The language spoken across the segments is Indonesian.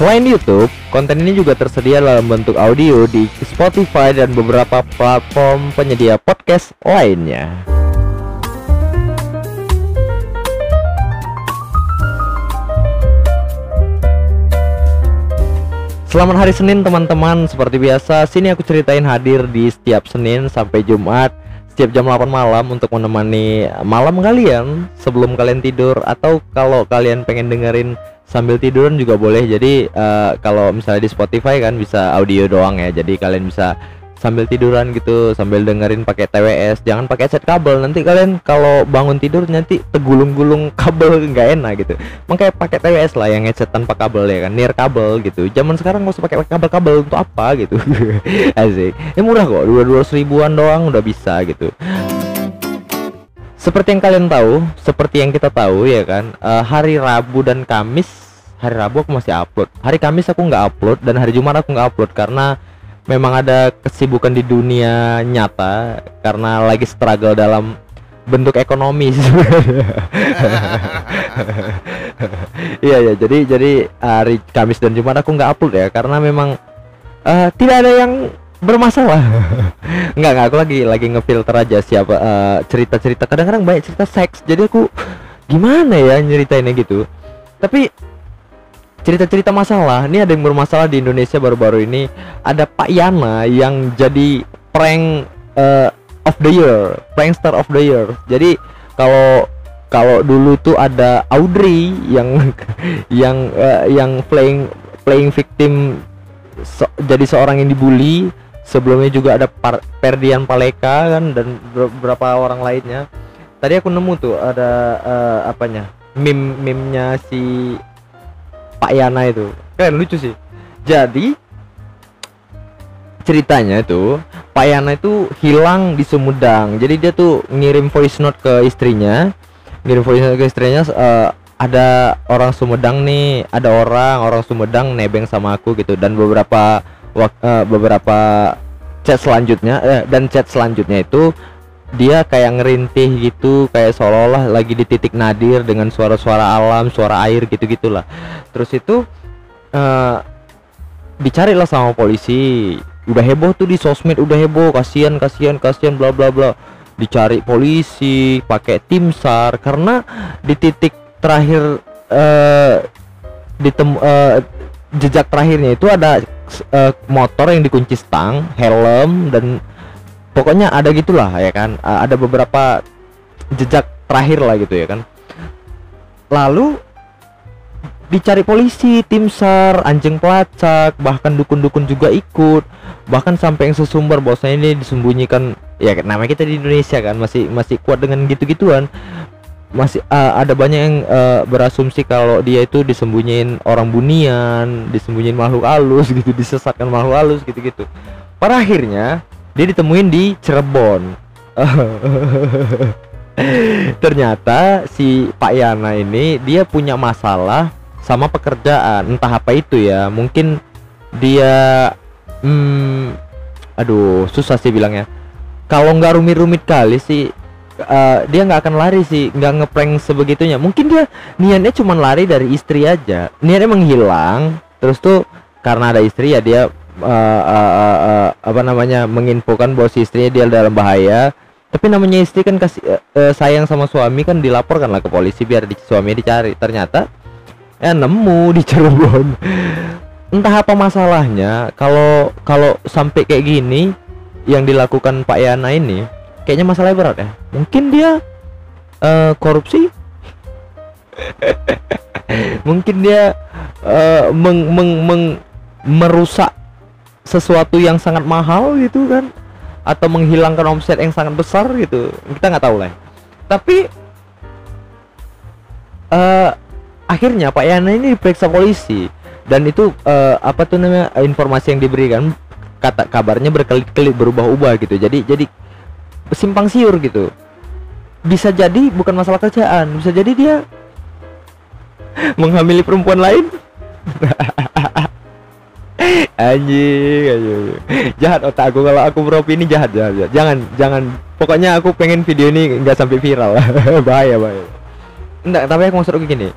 Selain YouTube, konten ini juga tersedia dalam bentuk audio di Spotify dan beberapa platform penyedia podcast lainnya. Selamat hari Senin teman-teman Seperti biasa sini aku ceritain hadir di setiap Senin sampai Jumat Setiap jam 8 malam untuk menemani malam kalian Sebelum kalian tidur Atau kalau kalian pengen dengerin sambil tiduran juga boleh. Jadi uh, kalau misalnya di Spotify kan bisa audio doang ya. Jadi kalian bisa sambil tiduran gitu sambil dengerin pakai TWS jangan pakai set kabel. Nanti kalian kalau bangun tidur nanti tegulung-gulung kabel nggak enak gitu. Makanya pakai TWS lah yang headset tanpa kabel ya kan. Near kabel gitu. Zaman sekarang nggak usah pakai kabel-kabel. Untuk apa gitu? Asik. Ya murah kok. Dua dua ribuan doang udah bisa gitu seperti yang kalian tahu seperti yang kita tahu ya kan uh, hari Rabu dan Kamis hari Rabu aku masih upload. Hari Kamis aku nggak upload dan hari Jumat aku nggak upload karena memang ada kesibukan di dunia nyata karena lagi struggle dalam bentuk ekonomi. Iya ya jadi jadi hari Kamis dan Jumat aku nggak upload ya karena memang uh, tidak ada yang bermasalah nggak nggak aku lagi lagi ngefilter aja siapa uh, cerita cerita kadang-kadang banyak cerita seks jadi aku gimana ya nyeritainnya gitu tapi cerita-cerita masalah. Ini ada yang bermasalah di Indonesia baru-baru ini. Ada Pak Yana yang jadi prank uh, of the year, prankster of the year. Jadi kalau kalau dulu tuh ada Audrey yang yang uh, yang playing playing victim so, jadi seorang yang dibully. Sebelumnya juga ada Par Perdian Paleka kan dan beberapa orang lainnya. Tadi aku nemu tuh ada uh, apanya? meme meme-nya si Pak Yana itu keren lucu sih jadi ceritanya itu Pak Yana itu hilang di Sumedang jadi dia tuh ngirim voice note ke istrinya ngirim voice note ke istrinya uh, ada orang Sumedang nih ada orang orang Sumedang nebeng sama aku gitu dan beberapa uh, beberapa chat selanjutnya uh, dan chat selanjutnya itu dia kayak ngerintih gitu kayak seolah-olah lagi di titik nadir dengan suara-suara alam suara air gitu gitulah terus itu uh, dicarilah sama polisi. Udah heboh tuh di sosmed udah heboh kasihan kasihan kasihan bla bla bla. Dicari polisi pakai tim sar karena di titik terakhir uh, uh, jejak terakhirnya itu ada uh, motor yang dikunci stang helm dan pokoknya ada gitulah ya kan? Uh, ada beberapa jejak terakhir lah gitu ya kan? Lalu dicari polisi tim sar anjing pelacak bahkan dukun-dukun juga ikut. Bahkan sampai yang sesumber bosnya ini disembunyikan ya namanya kita di Indonesia kan masih masih kuat dengan gitu-gituan masih uh, ada banyak yang uh, berasumsi kalau dia itu disembunyiin orang bunian disembunyiin makhluk halus gitu disesatkan makhluk halus gitu-gitu. Pada akhirnya dia ditemuin di Cirebon. Ternyata si Pak Yana ini dia punya masalah sama pekerjaan. Entah apa itu ya mungkin dia hmm, aduh susah sih bilangnya. Kalau nggak rumit-rumit kali sih uh, dia nggak akan lari sih nggak ngeprank sebegitunya. Mungkin dia niatnya cuma lari dari istri aja. Niatnya menghilang terus tuh karena ada istri ya dia uh, uh, uh, uh, apa namanya menginfokan bahwa si istrinya dia dalam bahaya. Tapi namanya istri kan kasih uh, sayang sama suami kan dilaporkan lah ke polisi biar di, suami dicari. Ternyata ya nemu di Cirebon. Entah apa masalahnya kalau kalau sampai kayak gini yang dilakukan Pak Yana ini kayaknya masalahnya berat ya. Mungkin dia uh, korupsi? Mungkin dia uh, meng, meng, meng, merusak sesuatu yang sangat mahal gitu kan? Atau menghilangkan omset yang sangat besar gitu. Kita nggak tahu lah tapi uh, akhirnya Pak Yana ini diperiksa polisi. Dan itu uh, apa tuh namanya informasi yang diberikan kata kabarnya berkali-kali berubah-ubah gitu. Jadi jadi simpang siur gitu. Bisa jadi bukan masalah kerjaan bisa jadi dia menghamili perempuan lain. Anjing jahat otak aku kalau aku beropini jahat jahat, jahat. jangan jangan. Pokoknya aku pengen video ini nggak sampai viral. Bahaya bahaya. Enggak tapi aku maksud gini.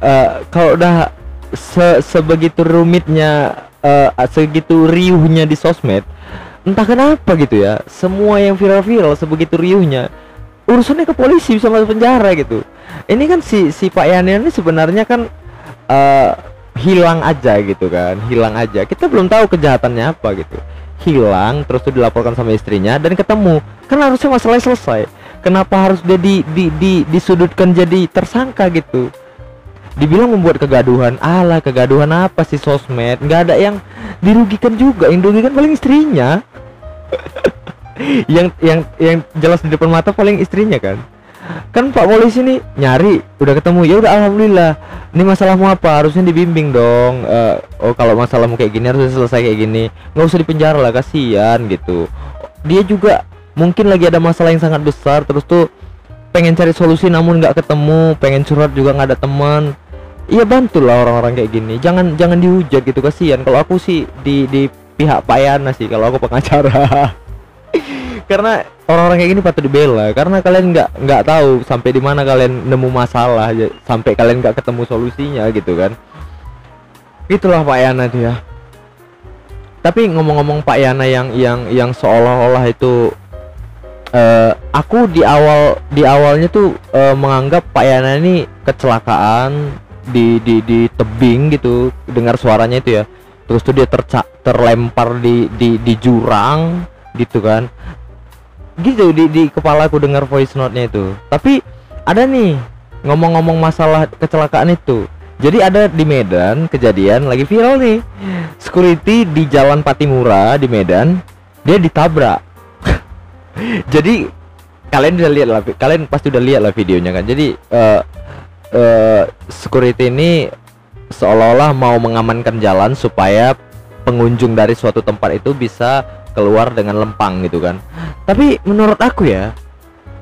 Uh, kalau udah se sebegitu rumitnya uh, segitu riuhnya di sosmed entah kenapa gitu ya semua yang viral-viral sebegitu riuhnya urusannya ke polisi bisa masuk penjara gitu. Ini kan si si Pak Yani ini sebenarnya kan uh, hilang aja gitu kan hilang aja. Kita belum tahu kejahatannya apa gitu. Hilang terus tuh dilaporkan sama istrinya dan ketemu. Kan harusnya masalah selesai. Kenapa harus dia di, di, di disudutkan jadi tersangka gitu dibilang membuat kegaduhan ala kegaduhan apa sih sosmed? Nggak ada yang dirugikan juga yang dirugikan paling istrinya. Yang yang yang jelas di depan mata paling istrinya kan. Kan pak polisi ini nyari udah ketemu ya udah alhamdulillah. Ini masalahmu apa? Harusnya dibimbing dong. Uh, oh kalau masalahmu kayak gini harus selesai kayak gini. Nggak usah dipenjara lah kasihan gitu. Dia juga mungkin lagi ada masalah yang sangat besar terus tuh pengen cari solusi namun nggak ketemu pengen curhat juga nggak ada teman iya bantulah orang-orang kayak gini. Jangan jangan dihujat gitu kasihan. Kalau aku sih di di pihak Pak Yana sih kalau aku pengacara. Karena orang-orang kayak gini patut dibela. Karena kalian nggak nggak tahu sampai di mana kalian nemu masalah sampai kalian nggak ketemu solusinya gitu kan. Itulah Pak Yana ya tapi ngomong-ngomong Pak Yana yang yang yang seolah-olah itu uh, aku di awal di awalnya tuh uh, menganggap Pak Yana ini kecelakaan di di di tebing gitu dengar suaranya itu ya. Terus tuh dia terca terlempar di di di jurang gitu kan. Gitu di di kepala aku dengar voice note-nya itu. Tapi ada nih ngomong-ngomong masalah kecelakaan itu. Jadi ada di Medan kejadian lagi viral nih. Security di Jalan Patimura di Medan dia ditabrak. Jadi kalian bisa lihat lah kalian pasti udah lihat lah videonya kan. Jadi uh, uh, security ini seolah-olah mau mengamankan jalan supaya pengunjung dari suatu tempat itu bisa keluar dengan lempang gitu kan. Tapi menurut aku ya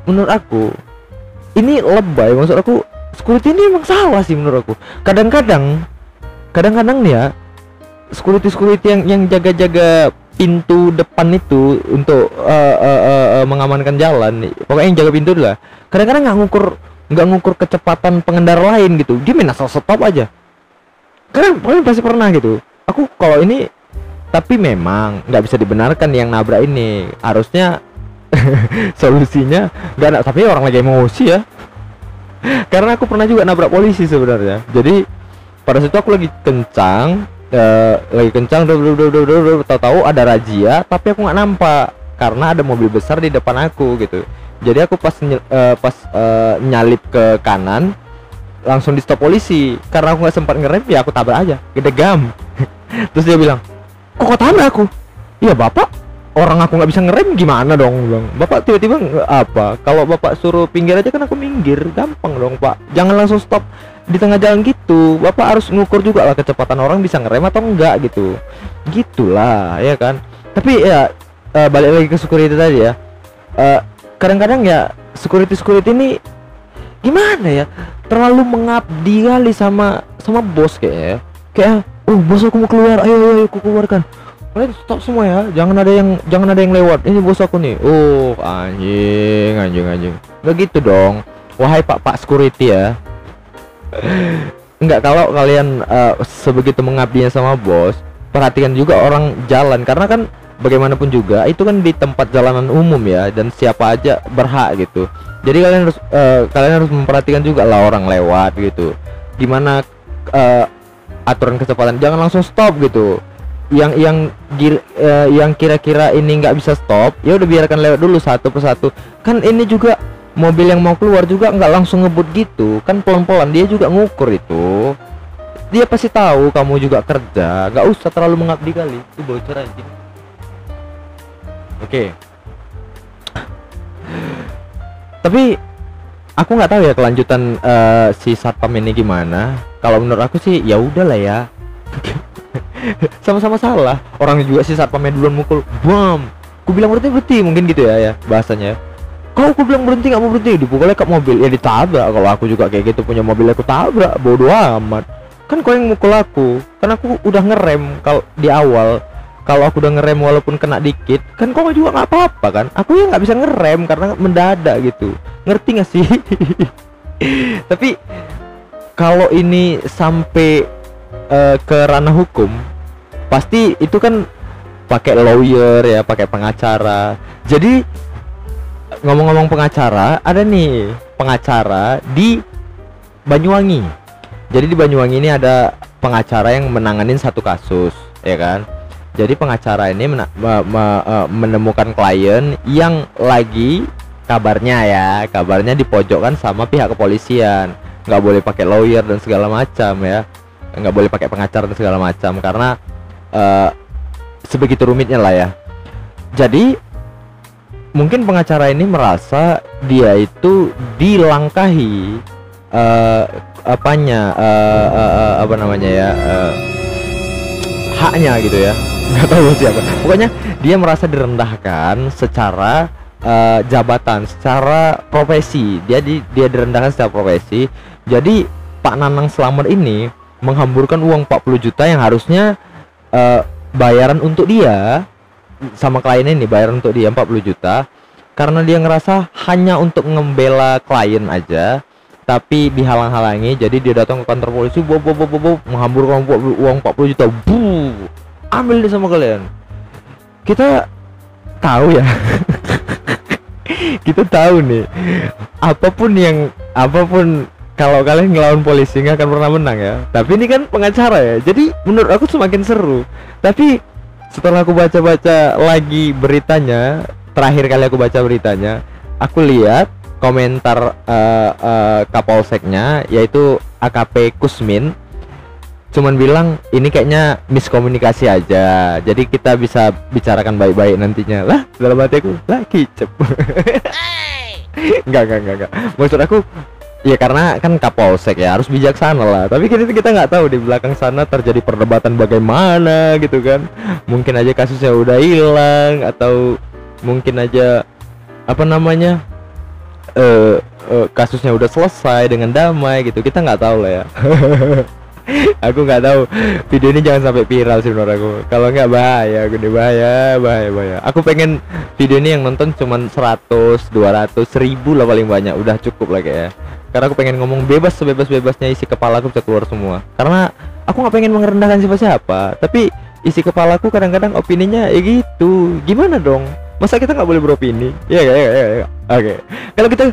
menurut aku ini lebay. Maksud aku security ini emang salah sih menurut aku. Kadang-kadang kadang-kadang nih ya security security yang yang jaga-jaga pintu depan itu untuk uh, uh, uh, uh, mengamankan jalan pokoknya yang jaga pintu lah kadang-kadang nggak ngukur nggak ngukur kecepatan pengendara lain gitu. Dia main asal stop aja. Karena pasti pernah gitu. Aku kalau ini tapi memang nggak bisa dibenarkan yang nabrak ini. Harusnya solusinya nggak ada tapi orang lagi emosi ya. Karena aku pernah juga nabrak polisi sebenarnya. Jadi pada situ aku lagi kencang uh, lagi kencang tahu-tahu ada razia tapi aku nggak nampak. Karena ada mobil besar di depan aku gitu jadi aku pas uh, pas uh, nyalip ke kanan langsung di stop polisi. Karena aku nggak sempat ngerem ya aku tabrak aja. Gede gam. Terus dia bilang kok kok tabrak aku? Iya bapak. Orang aku nggak bisa ngerem gimana dong? Bilang. Bapak tiba-tiba apa? Kalau bapak suruh pinggir aja kan aku minggir. Gampang dong pak. Jangan langsung stop di tengah jalan gitu. Bapak harus ngukur juga lah kecepatan orang bisa ngerem atau enggak gitu. Gitulah ya kan? Tapi ya uh, balik lagi ke security tadi ya. Uh, kadang-kadang ya security security ini gimana ya? Terlalu mengabdi kali sama sama bos kayak ya. Kayak oh bos aku mau keluar. Ayo ayo, ayo aku keluarkan. Kalian stop semua ya. Jangan ada yang jangan ada yang lewat. Ini bos aku nih. Oh anjing anjing anjing. Nggak gitu dong. Wahai pak pak security ya. Enggak kalau kalian uh, sebegitu mengabdinya sama bos perhatikan juga orang jalan. Karena kan bagaimanapun juga itu kan di tempat jalanan umum ya dan siapa aja berhak gitu. Jadi kalian harus uh, kalian harus memperhatikan juga lah orang lewat gitu. Di mana uh, aturan kecepatan jangan langsung stop gitu. Yang yang gir, uh, yang kira-kira ini nggak bisa stop ya udah biarkan lewat dulu satu persatu. Kan ini juga mobil yang mau keluar juga nggak langsung ngebut gitu. Kan pelan-pelan dia juga ngukur itu. Dia pasti tahu kamu juga kerja nggak usah terlalu mengabdi kali. Itu bocor anjing oke. Okay tapi aku nggak tahu ya kelanjutan uh, si satpam ini gimana. Kalau menurut aku sih ya udahlah ya. Sama-sama salah. Orang juga si satpamnya duluan mukul bam aku bilang berhenti berhenti mungkin gitu ya ya bahasanya. Kalau aku bilang berhenti nggak mau berhenti dipukulnya ke mobil. Ya ditabrak. Kalau aku juga kayak gitu punya mobil aku tabrak. Bodoh amat. Kan kau yang mukul aku. Kan aku udah ngerem kalau di awal kalau aku udah ngerem walaupun kena dikit kan kok juga nggak apa-apa kan? Aku ya nggak bisa ngerem karena mendadak gitu. Ngerti gak sih? Tapi kalau ini sampai eh, ke ranah hukum pasti itu kan pakai lawyer ya pakai pengacara. Jadi ngomong-ngomong pengacara ada nih pengacara di Banyuwangi. Jadi di Banyuwangi ini ada pengacara yang menanganin satu kasus ya kan jadi pengacara ini mena- me- me- eh, menemukan klien yang lagi kabarnya ya kabarnya dipojokkan sama pihak kepolisian. Nggak boleh pakai lawyer dan segala macam ya. Nggak boleh pakai pengacara dan segala macam karena eh, sebegitu rumitnya lah ya. Jadi mungkin pengacara ini merasa dia itu dilangkahi eh, apanya eh, eh, eh, apa namanya ya eh, haknya gitu ya nggak tahu siapa. Pokoknya dia merasa direndahkan secara eh, jabatan secara profesi. Dia di, dia direndahkan secara profesi. Jadi Pak Nanang Slamet ini menghamburkan uang 40 juta yang harusnya eh, bayaran untuk dia sama kliennya ini bayaran untuk dia 40 juta karena dia ngerasa hanya untuk membela klien aja tapi dihalang-halangi. Jadi dia datang ke kantor polisi bo, bo, bo, bo, bo, menghamburkan uang uang 40 juta. Bu ambil deh sama kalian. Kita tahu ya. Kita tahu nih apa pun yang apa pun kalau kalian ngelawan polisi nggak akan pernah menang ya. Tapi ini kan pengacara ya jadi menurut aku semakin seru. Tapi setelah aku baca-baca lagi beritanya terakhir kali aku baca beritanya aku lihat komentar eh, eh, kapolseknya yaitu AKP Kusmin cuman bilang ini kayaknya miskomunikasi aja. Jadi kita bisa bicarakan baik-baik nantinya. Lah dalam hati aku lah kicep. Enggak enggak enggak enggak maksud aku ya karena kan kapolsek ya harus bijaksana lah. Tapi kita kita nggak tahu di belakang sana terjadi perdebatan bagaimana gitu kan. Mungkin aja kasusnya udah hilang atau mungkin aja apa namanya eh eh, kasusnya udah selesai dengan damai gitu. Kita nggak tahu lah ya aku nggak tahu. Video ini jangan sampai viral sih menurut aku. Kalau nggak bahaya. Nih bahaya bahaya bahaya. Aku pengen video ini yang nonton cuman 100 200 1000 lah paling banyak. Udah cukup lah kayak ya karena aku pengen ngomong bebas sebebas bebasnya isi kepala aku bisa keluar semua. Karena aku nggak pengen merendahkan siapa siapa tapi isi kepalaku kadang-kadang opininya ya gitu. Gimana dong? Masa kita nggak boleh beropini? Ya ya ya ya, ya. oke. Kalau kita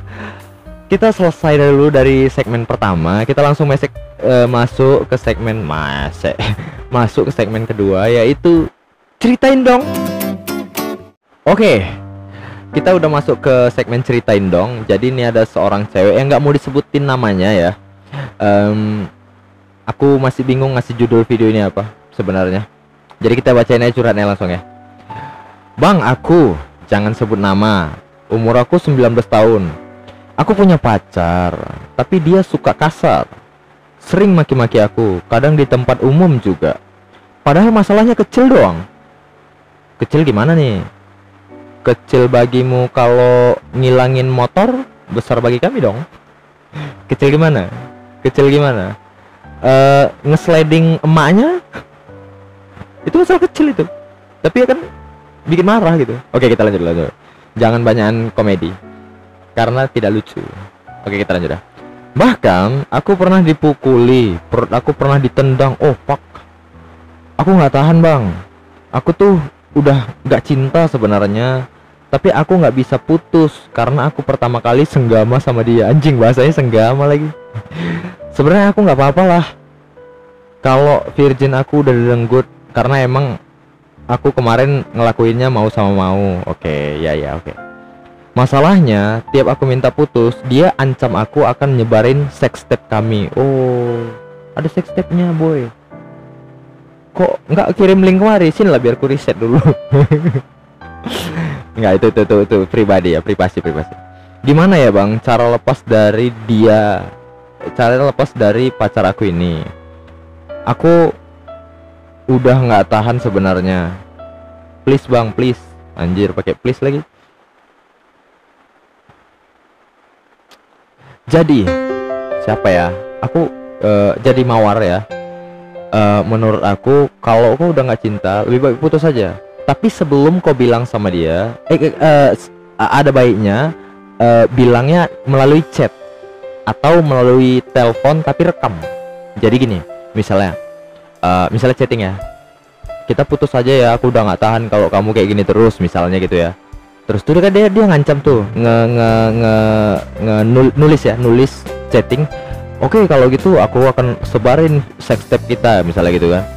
kita selesai dulu dari segmen pertama. Kita langsung masuk eh, masuk ke segmen masek masuk ke segmen kedua yaitu ceritain dong. Oke kita udah masuk ke segmen ceritain dong. Jadi ini ada seorang cewek yang nggak mau disebutin namanya ya. Em, aku masih bingung ngasih judul video ini apa sebenarnya. Jadi kita bacain aja curhatnya langsung ya. Bang aku jangan sebut nama. Umur aku 19 tahun. Aku punya pacar, tapi dia suka kasar. Sering maki-maki aku, kadang di tempat umum juga. Padahal masalahnya kecil doang. Kecil gimana nih? Kecil bagimu kalau ngilangin motor, besar bagi kami dong. Kecil gimana? Kecil gimana? Eh, ngesliding emaknya? Itu masalah kecil itu. Tapi ya kan bikin marah gitu. Oke, kita lanjut lanjut. Jangan banyakan komedi karena tidak lucu. Oke kita lanjut dah. Bahkan aku pernah dipukuli, perut aku pernah ditendang. Oh fuck, aku nggak tahan bang. Aku tuh udah nggak cinta sebenarnya, tapi aku nggak bisa putus karena aku pertama kali senggama sama dia. Anjing bahasanya senggama lagi. sebenarnya aku nggak apa-apa lah. Kalau virgin aku udah direnggut karena emang aku kemarin ngelakuinnya mau sama mau. Oke, ya ya oke. Masalahnya, tiap aku minta putus, dia ancam aku akan nyebarin sex tape kami. Oh, ada sex tape-nya, boy. Kok nggak kirim link kemari? Sini lah biar ku riset dulu. nggak itu, itu itu itu pribadi ya, privasi privasi. Gimana ya bang, cara lepas dari dia, cara lepas dari pacar aku ini? Aku udah nggak tahan sebenarnya. Please bang, please. Anjir, pakai please lagi. Jadi siapa ya? Aku eh, jadi mawar ya. Eh, menurut aku kalau kau udah nggak cinta, lebih baik putus saja. Tapi sebelum kau bilang sama dia, eh, a- ada baiknya eh, bilangnya melalui chat atau melalui telepon tapi rekam. Jadi gini, misalnya uh, misalnya chatting ya kita putus aja ya aku udah nggak tahan kalau kamu kayak gini terus misalnya gitu ya terus tuh kan dia dia ngancam tuh nge nge nge, nge nul- nulis ya nulis chatting. Oke kalau gitu aku akan sebarin sex tape kita misalnya gitu kan.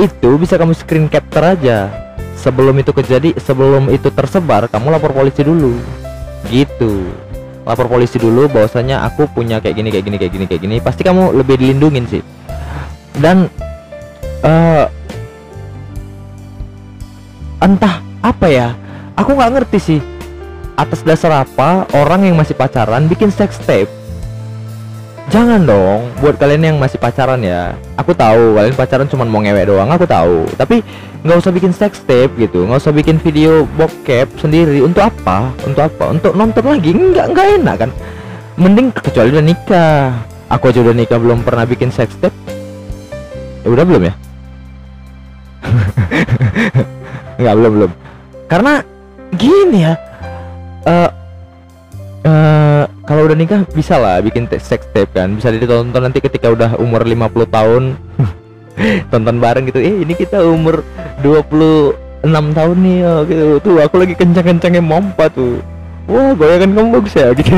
Itu bisa kamu screen capture aja. Sebelum itu kejadi sebelum itu tersebar kamu lapor polisi dulu. Gitu. Lapor polisi dulu bahwasanya aku punya kayak gini kayak gini kayak gini kayak gini. Pasti kamu lebih dilindungin sih. Dan uh, entah apa ya aku nggak ngerti sih atas dasar apa orang yang masih pacaran bikin sex tape? Jangan dong buat kalian yang masih pacaran ya. Aku tahu kalian pacaran cuma mau ngewek doang aku tahu. Tapi nggak usah bikin sex tape gitu nggak usah bikin video bokep sendiri. Untuk apa? Untuk apa? Untuk nonton lagi? Nggak nggak enak kan? Mending kecuali udah nikah. Aku aja udah nikah belum pernah bikin sex tape. Ya udah belum ya? Nggak belum belum. Karena gini ya. Uh, uh, kalau udah nikah bisa lah bikin sex tape kan. Bisa ditonton nanti ketika udah umur 50 tahun. Tonton bareng gitu. Eh ini kita umur 26 tahun nih ya gitu. Tuh aku lagi kencang-kencangnya mompa tuh. Wah bayangan kamu bagus ya gitu.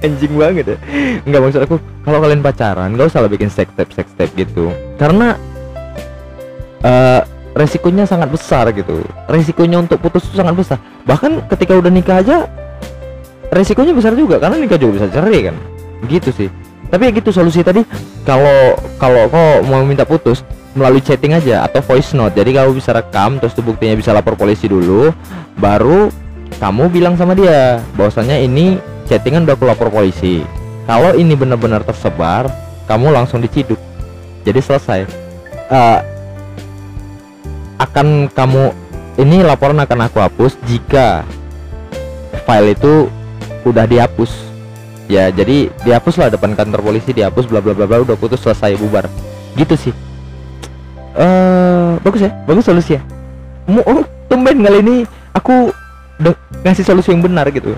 Anjing banget ya. Nggak maksud aku kalau kalian pacaran nggak usah bikin sex tape sex tape gitu. Karena uh, resikonya sangat besar gitu. Resikonya untuk putus itu sangat besar. Bahkan ketika udah nikah aja resikonya besar juga karena nikah juga bisa cerai kan. Gitu sih. Tapi ya gitu solusi tadi kalau kalau kau mau minta putus melalui chatting aja atau voice note. Jadi kamu bisa rekam terus tuh buktinya bisa lapor polisi dulu baru kamu bilang sama dia bahwasanya ini chattingan udah lapor polisi. Kalau ini benar-benar tersebar kamu langsung diciduk. Jadi selesai. Uh, akan kamu ini laporan akan aku hapus jika file itu udah dihapus. Ya jadi dihapus lah depan kantor polisi dihapus bla bla bla bla udah putus selesai bubar. Gitu sih. Eh uh, bagus ya? Bagus solusi ya? Mau oh, tumben kali ini aku ngasih solusi yang benar gitu.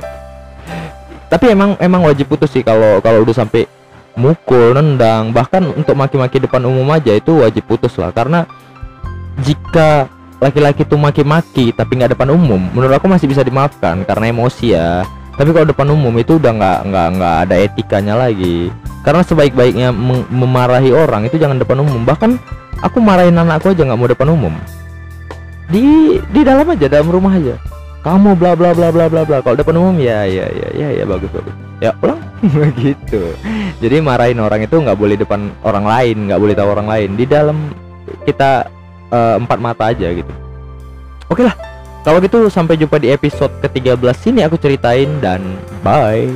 Tapi emang emang wajib putus sih kalau kalau udah sampai mukul nendang bahkan untuk maki-maki depan umum aja itu wajib putus lah. Karena jika laki-laki tuh maki-maki tapi nggak depan umum menurut aku masih bisa dimaafkan karena emosi ya. Tapi kalau depan umum itu udah nggak nggak nggak ada etikanya lagi. Karena sebaik-baiknya memarahi orang itu jangan depan umum. Bahkan aku marahin anakku aja nggak mau depan umum. Di di dalam aja dalam rumah aja. Kamu bla bla bla bla bla bla. Kalau depan umum ya ya ya ya ya bagus bagus. Ya pulang gitu. Jadi marahin orang itu nggak boleh depan orang lain nggak boleh tahu orang lain. Di dalam kita uh, empat mata aja gitu. Oke lah. Kalau gitu sampai jumpa di episode ke-13 sini aku ceritain dan bye